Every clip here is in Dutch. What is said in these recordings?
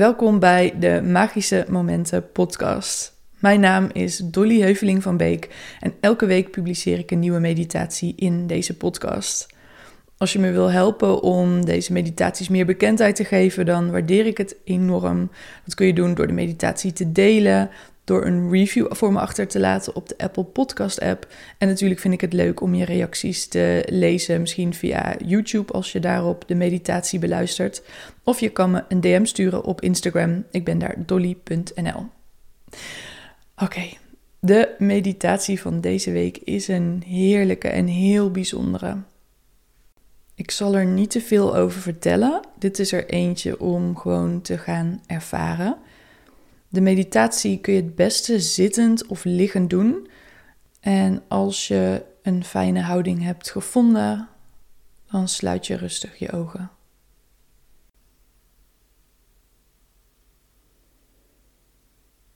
Welkom bij de Magische Momenten podcast. Mijn naam is Dolly Heuveling van Beek en elke week publiceer ik een nieuwe meditatie in deze podcast. Als je me wil helpen om deze meditaties meer bekendheid te geven, dan waardeer ik het enorm. Dat kun je doen door de meditatie te delen, door een review voor me achter te laten op de Apple Podcast app. En natuurlijk vind ik het leuk om je reacties te lezen, misschien via YouTube als je daarop de meditatie beluistert. Of je kan me een DM sturen op Instagram. Ik ben daar dolly.nl. Oké, de meditatie van deze week is een heerlijke en heel bijzondere. Ik zal er niet te veel over vertellen. Dit is er eentje om gewoon te gaan ervaren. De meditatie kun je het beste zittend of liggend doen. En als je een fijne houding hebt gevonden, dan sluit je rustig je ogen.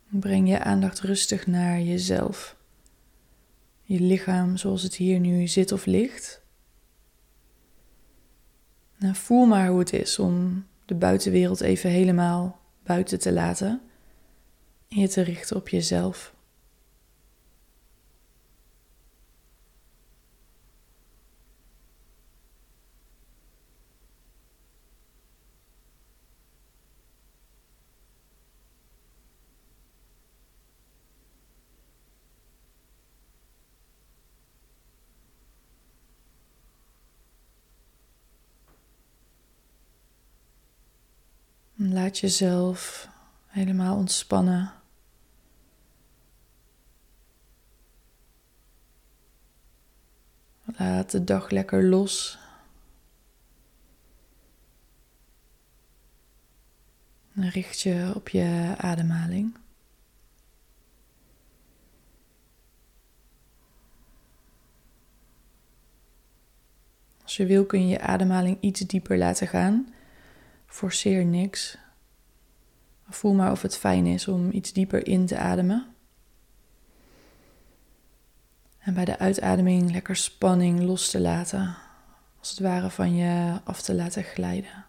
Breng je aandacht rustig naar jezelf. Je lichaam zoals het hier nu zit of ligt. Nou, voel maar hoe het is om de buitenwereld even helemaal buiten te laten je te richten op jezelf. Laat jezelf helemaal ontspannen. Laat de dag lekker los. En richt je op je ademhaling. Als je wil kun je je ademhaling iets dieper laten gaan. Forceer niks. Voel maar of het fijn is om iets dieper in te ademen. En bij de uitademing lekker spanning los te laten, als het ware van je af te laten glijden.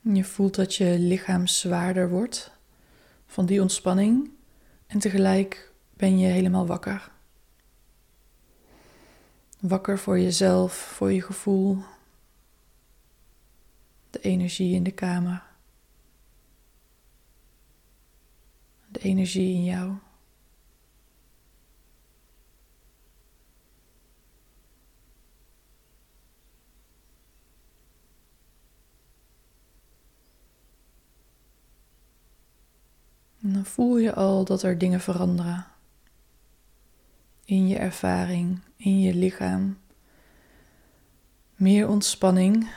Je voelt dat je lichaam zwaarder wordt van die ontspanning en tegelijk ben je helemaal wakker. Wakker voor jezelf, voor je gevoel, de energie in de kamer, de energie in jou. En dan voel je al dat er dingen veranderen. In je ervaring, in je lichaam. Meer ontspanning,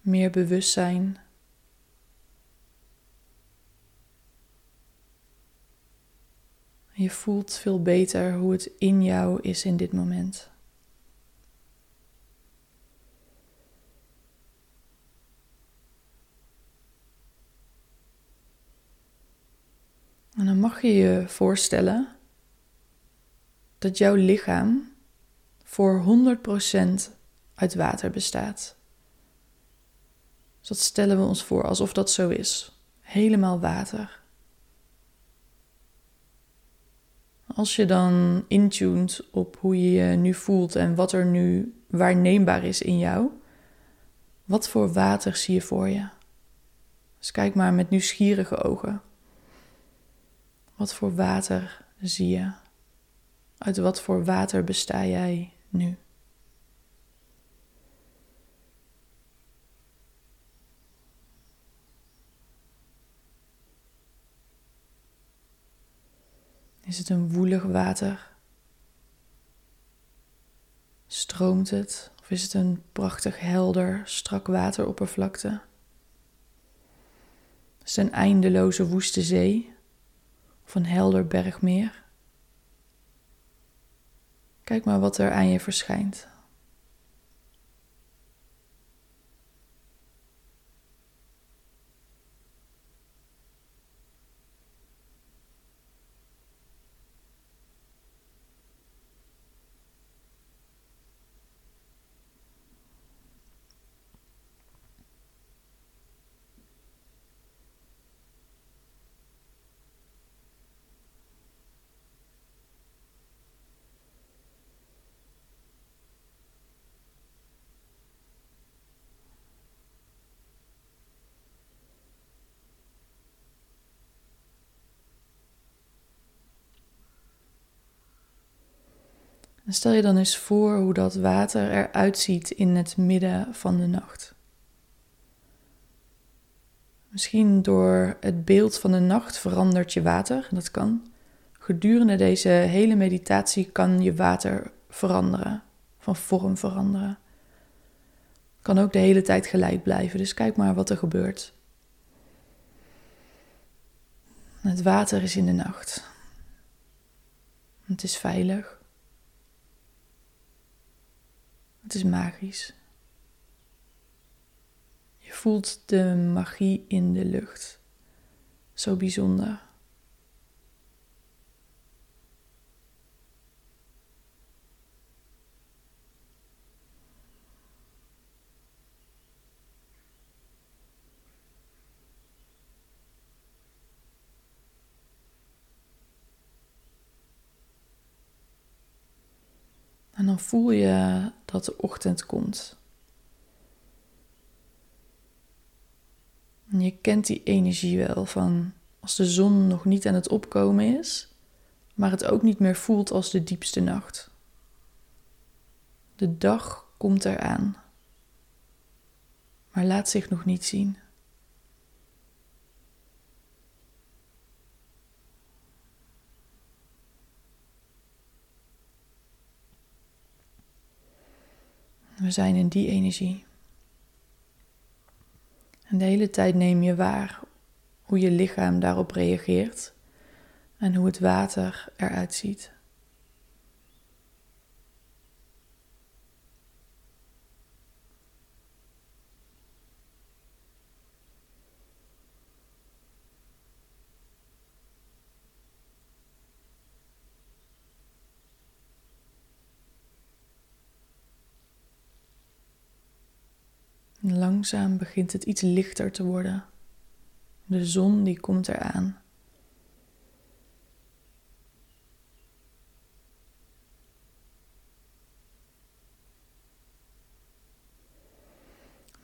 meer bewustzijn. Je voelt veel beter hoe het in jou is in dit moment. En dan mag je je voorstellen dat jouw lichaam voor 100% uit water bestaat. Dus dat stellen we ons voor alsof dat zo is. Helemaal water. Als je dan intunt op hoe je je nu voelt en wat er nu waarneembaar is in jou, wat voor water zie je voor je? Dus kijk maar met nieuwsgierige ogen. Wat voor water zie je? Uit wat voor water besta jij nu? Is het een woelig water? Stroomt het? Of is het een prachtig helder, strak wateroppervlakte? Is het een eindeloze woeste zee? Of een helder bergmeer. Kijk maar wat er aan je verschijnt. Stel je dan eens voor hoe dat water eruit ziet in het midden van de nacht. Misschien door het beeld van de nacht verandert je water, dat kan. Gedurende deze hele meditatie kan je water veranderen, van vorm veranderen. Kan ook de hele tijd gelijk blijven, dus kijk maar wat er gebeurt. Het water is in de nacht. Het is veilig. Het is magisch. Je voelt de magie in de lucht. Zo bijzonder. En dan voel je dat de ochtend komt. Je kent die energie wel van als de zon nog niet aan het opkomen is, maar het ook niet meer voelt als de diepste nacht. De dag komt eraan, maar laat zich nog niet zien. Zijn in die energie. En de hele tijd neem je waar hoe je lichaam daarop reageert en hoe het water eruit ziet. Langzaam begint het iets lichter te worden. De zon die komt eraan.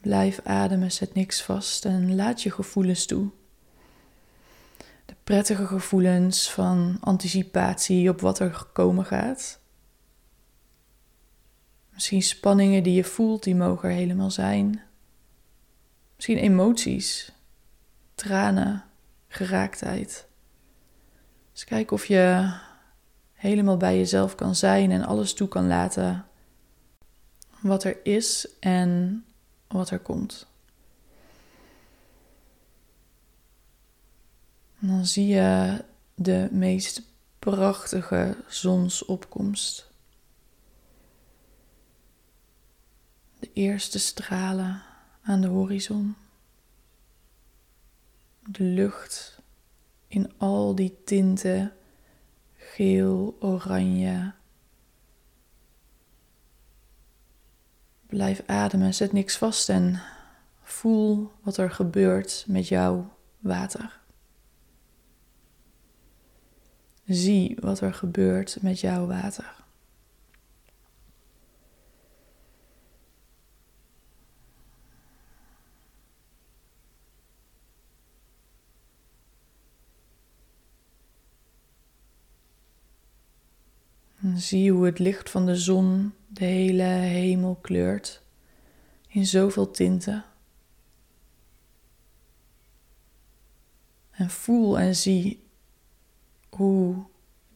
Blijf ademen, zet niks vast en laat je gevoelens toe. De prettige gevoelens van anticipatie op wat er komen gaat. Misschien spanningen die je voelt, die mogen er helemaal zijn. Misschien emoties, tranen, geraaktheid. Dus kijk of je helemaal bij jezelf kan zijn en alles toe kan laten wat er is en wat er komt. Dan zie je de meest prachtige zonsopkomst. De eerste stralen aan de horizon. De lucht in al die tinten, geel, oranje. Blijf ademen, zet niks vast en voel wat er gebeurt met jouw water. Zie wat er gebeurt met jouw water. Zie hoe het licht van de zon de hele hemel kleurt in zoveel tinten. En voel en zie hoe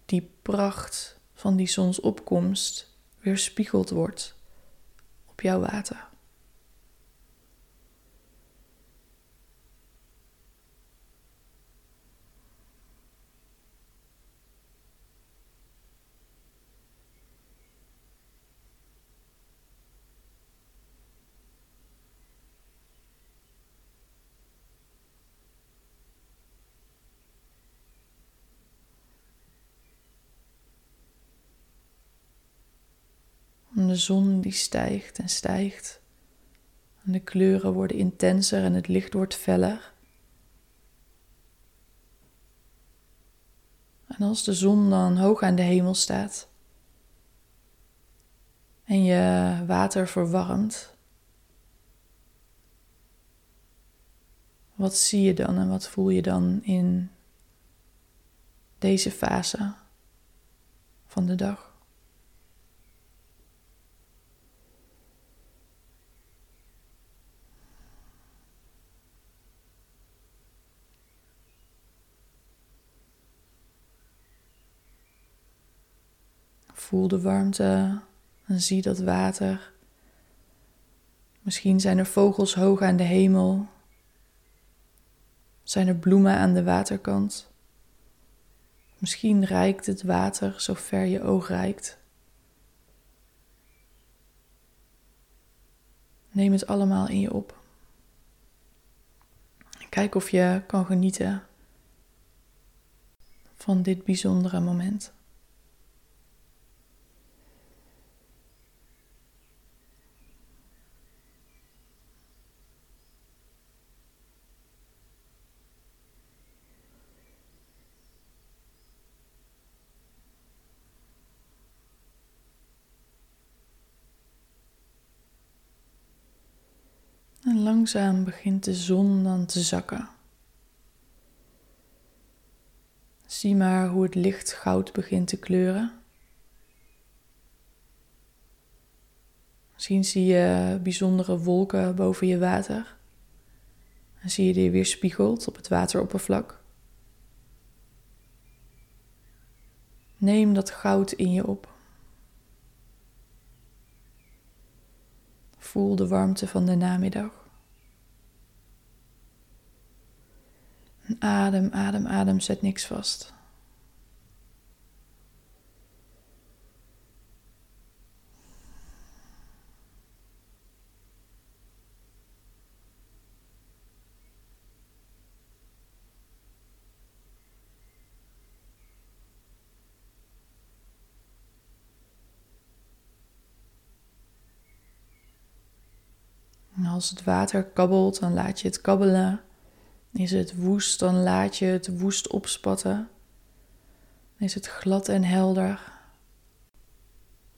die pracht van die zonsopkomst weer spiegeld wordt op jouw water. De zon die stijgt en stijgt. De kleuren worden intenser en het licht wordt feller. En als de zon dan hoog aan de hemel staat en je water verwarmt, wat zie je dan en wat voel je dan in deze fase van de dag? Voel de warmte en zie dat water. Misschien zijn er vogels hoog aan de hemel. Zijn er bloemen aan de waterkant. Misschien reikt het water zo ver je oog reikt. Neem het allemaal in je op. Kijk of je kan genieten van dit bijzondere moment. En langzaam begint de zon dan te zakken. Zie maar hoe het licht goud begint te kleuren. Misschien zie je bijzondere wolken boven je water. En zie je die weer spiegelt op het wateroppervlak. Neem dat goud in je op. Voel de warmte van de namiddag. Adem, adem, adem, zet niks vast. En als het water kabbelt, dan laat je het kabbelen. Is het woest, dan laat je het woest opspatten. Is het glad en helder,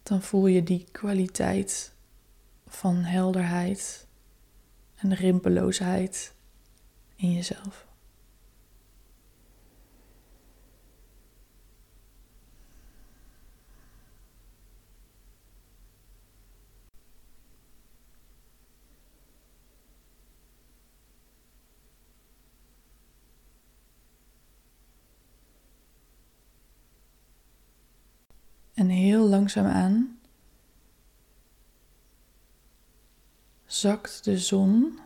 dan voel je die kwaliteit van helderheid en rimpeloosheid in jezelf. En heel langzaam aan zakt de zon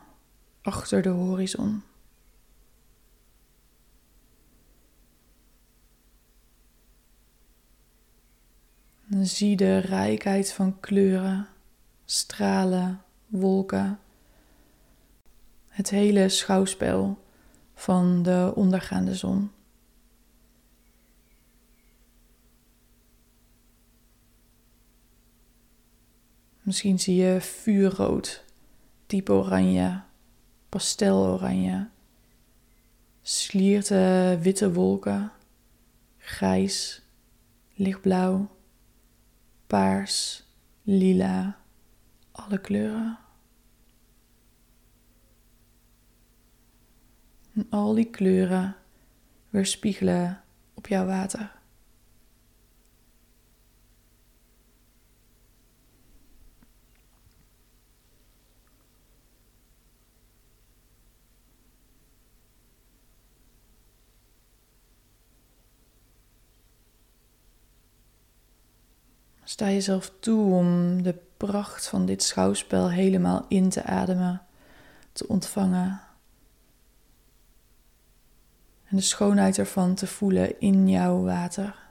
achter de horizon. Zie de rijkheid van kleuren, stralen, wolken. Het hele schouwspel van de ondergaande zon. Misschien zie je vuurrood, diep oranje, pasteloranje, slierte witte wolken, grijs, lichtblauw, paars, lila, alle kleuren. En al die kleuren weerspiegelen op jouw water. Sta jezelf toe om de pracht van dit schouwspel helemaal in te ademen, te ontvangen. En de schoonheid ervan te voelen in jouw water.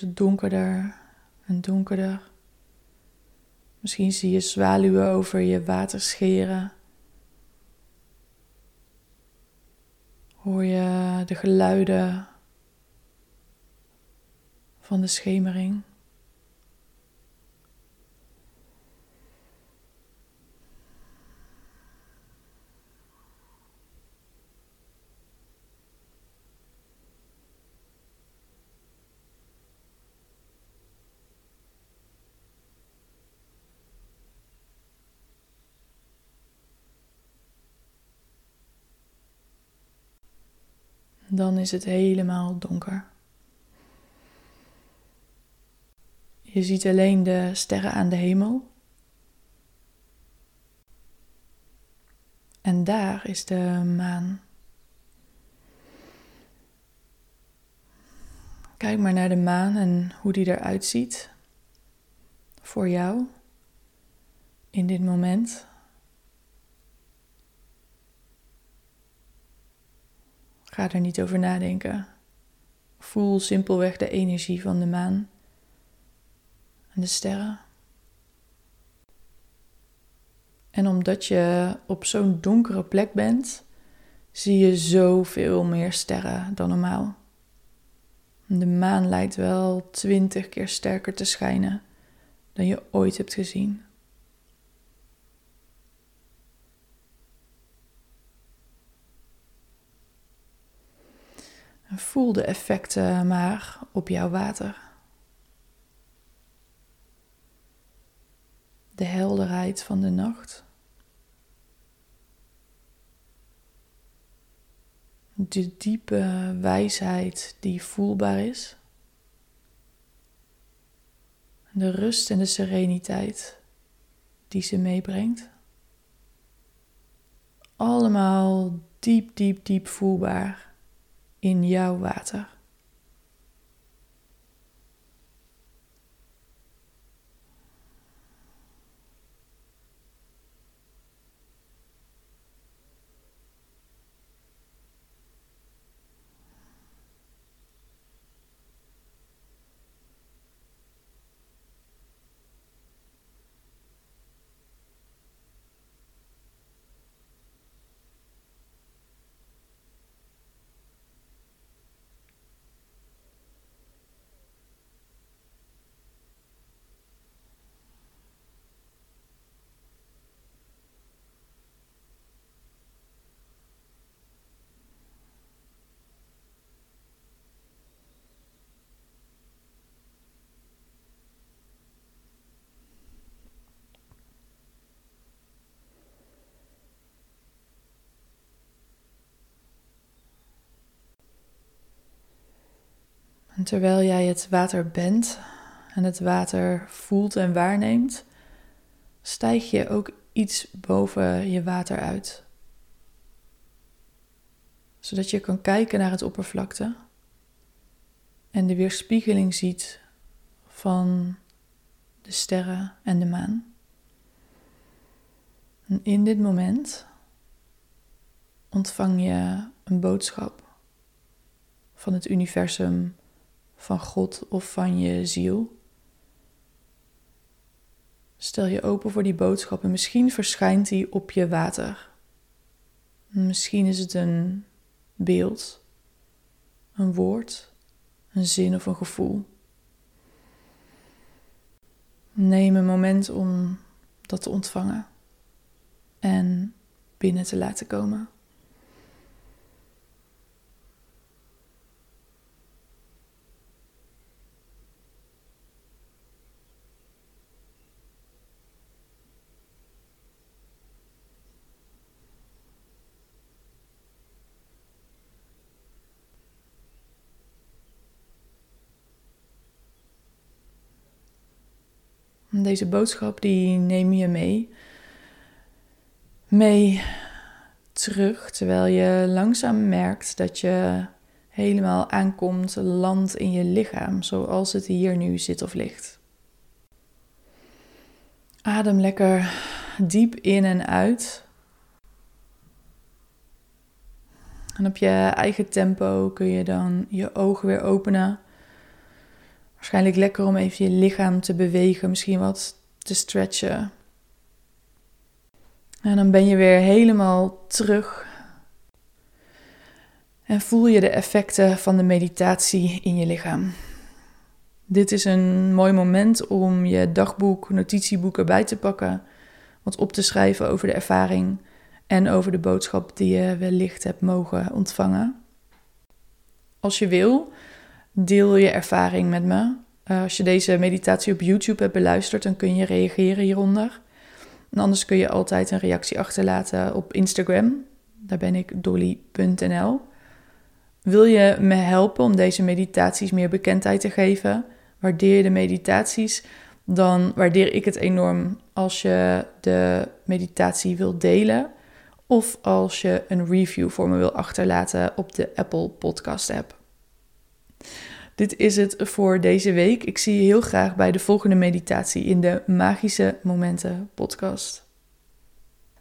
Het donkerder en donkerder. Misschien zie je zwaluwen over je water scheren. Hoor je de geluiden van de schemering. Dan is het helemaal donker. Je ziet alleen de sterren aan de hemel. En daar is de maan. Kijk maar naar de maan en hoe die eruit ziet. Voor jou in dit moment. Ga er niet over nadenken. Voel simpelweg de energie van de maan en de sterren. En omdat je op zo'n donkere plek bent, zie je zoveel meer sterren dan normaal. De maan lijkt wel twintig keer sterker te schijnen dan je ooit hebt gezien. Voel de effecten maar op jouw water. De helderheid van de nacht. De diepe wijsheid die voelbaar is. De rust en de sereniteit die ze meebrengt. Allemaal diep, diep, diep voelbaar in jouw water. En terwijl jij het water bent en het water voelt en waarneemt, stijg je ook iets boven je water uit. Zodat je kan kijken naar het oppervlakte en de weerspiegeling ziet van de sterren en de maan. En in dit moment ontvang je een boodschap van het universum van God of van je ziel. Stel je open voor die boodschap en misschien verschijnt die op je water. Misschien is het een beeld, een woord, een zin of een gevoel. Neem een moment om dat te ontvangen en binnen te laten komen. Deze boodschap die neem je mee. Mee terug, terwijl je langzaam merkt dat je helemaal aankomt, landt in je lichaam, zoals het hier nu zit of ligt. Adem lekker diep in en uit. En op je eigen tempo kun je dan je ogen weer openen. Waarschijnlijk lekker om even je lichaam te bewegen, misschien wat te stretchen. En dan ben je weer helemaal terug. En voel je de effecten van de meditatie in je lichaam. Dit is een mooi moment om je dagboek, notitieboek erbij te pakken, wat op te schrijven over de ervaring en over de boodschap die je wellicht hebt mogen ontvangen. Als je wil, Deel je ervaring met me. Uh, als je deze meditatie op YouTube hebt beluisterd, dan kun je reageren hieronder. En anders kun je altijd een reactie achterlaten op Instagram. Daar ben ik dolly.nl. Wil je me helpen om deze meditaties meer bekendheid te geven? Waardeer je de meditaties? Dan waardeer ik het enorm als je de meditatie wilt delen. Of als je een review voor me wil achterlaten op de Apple Podcast app. Dit is het voor deze week. Ik zie je heel graag bij de volgende meditatie in de Magische Momenten podcast.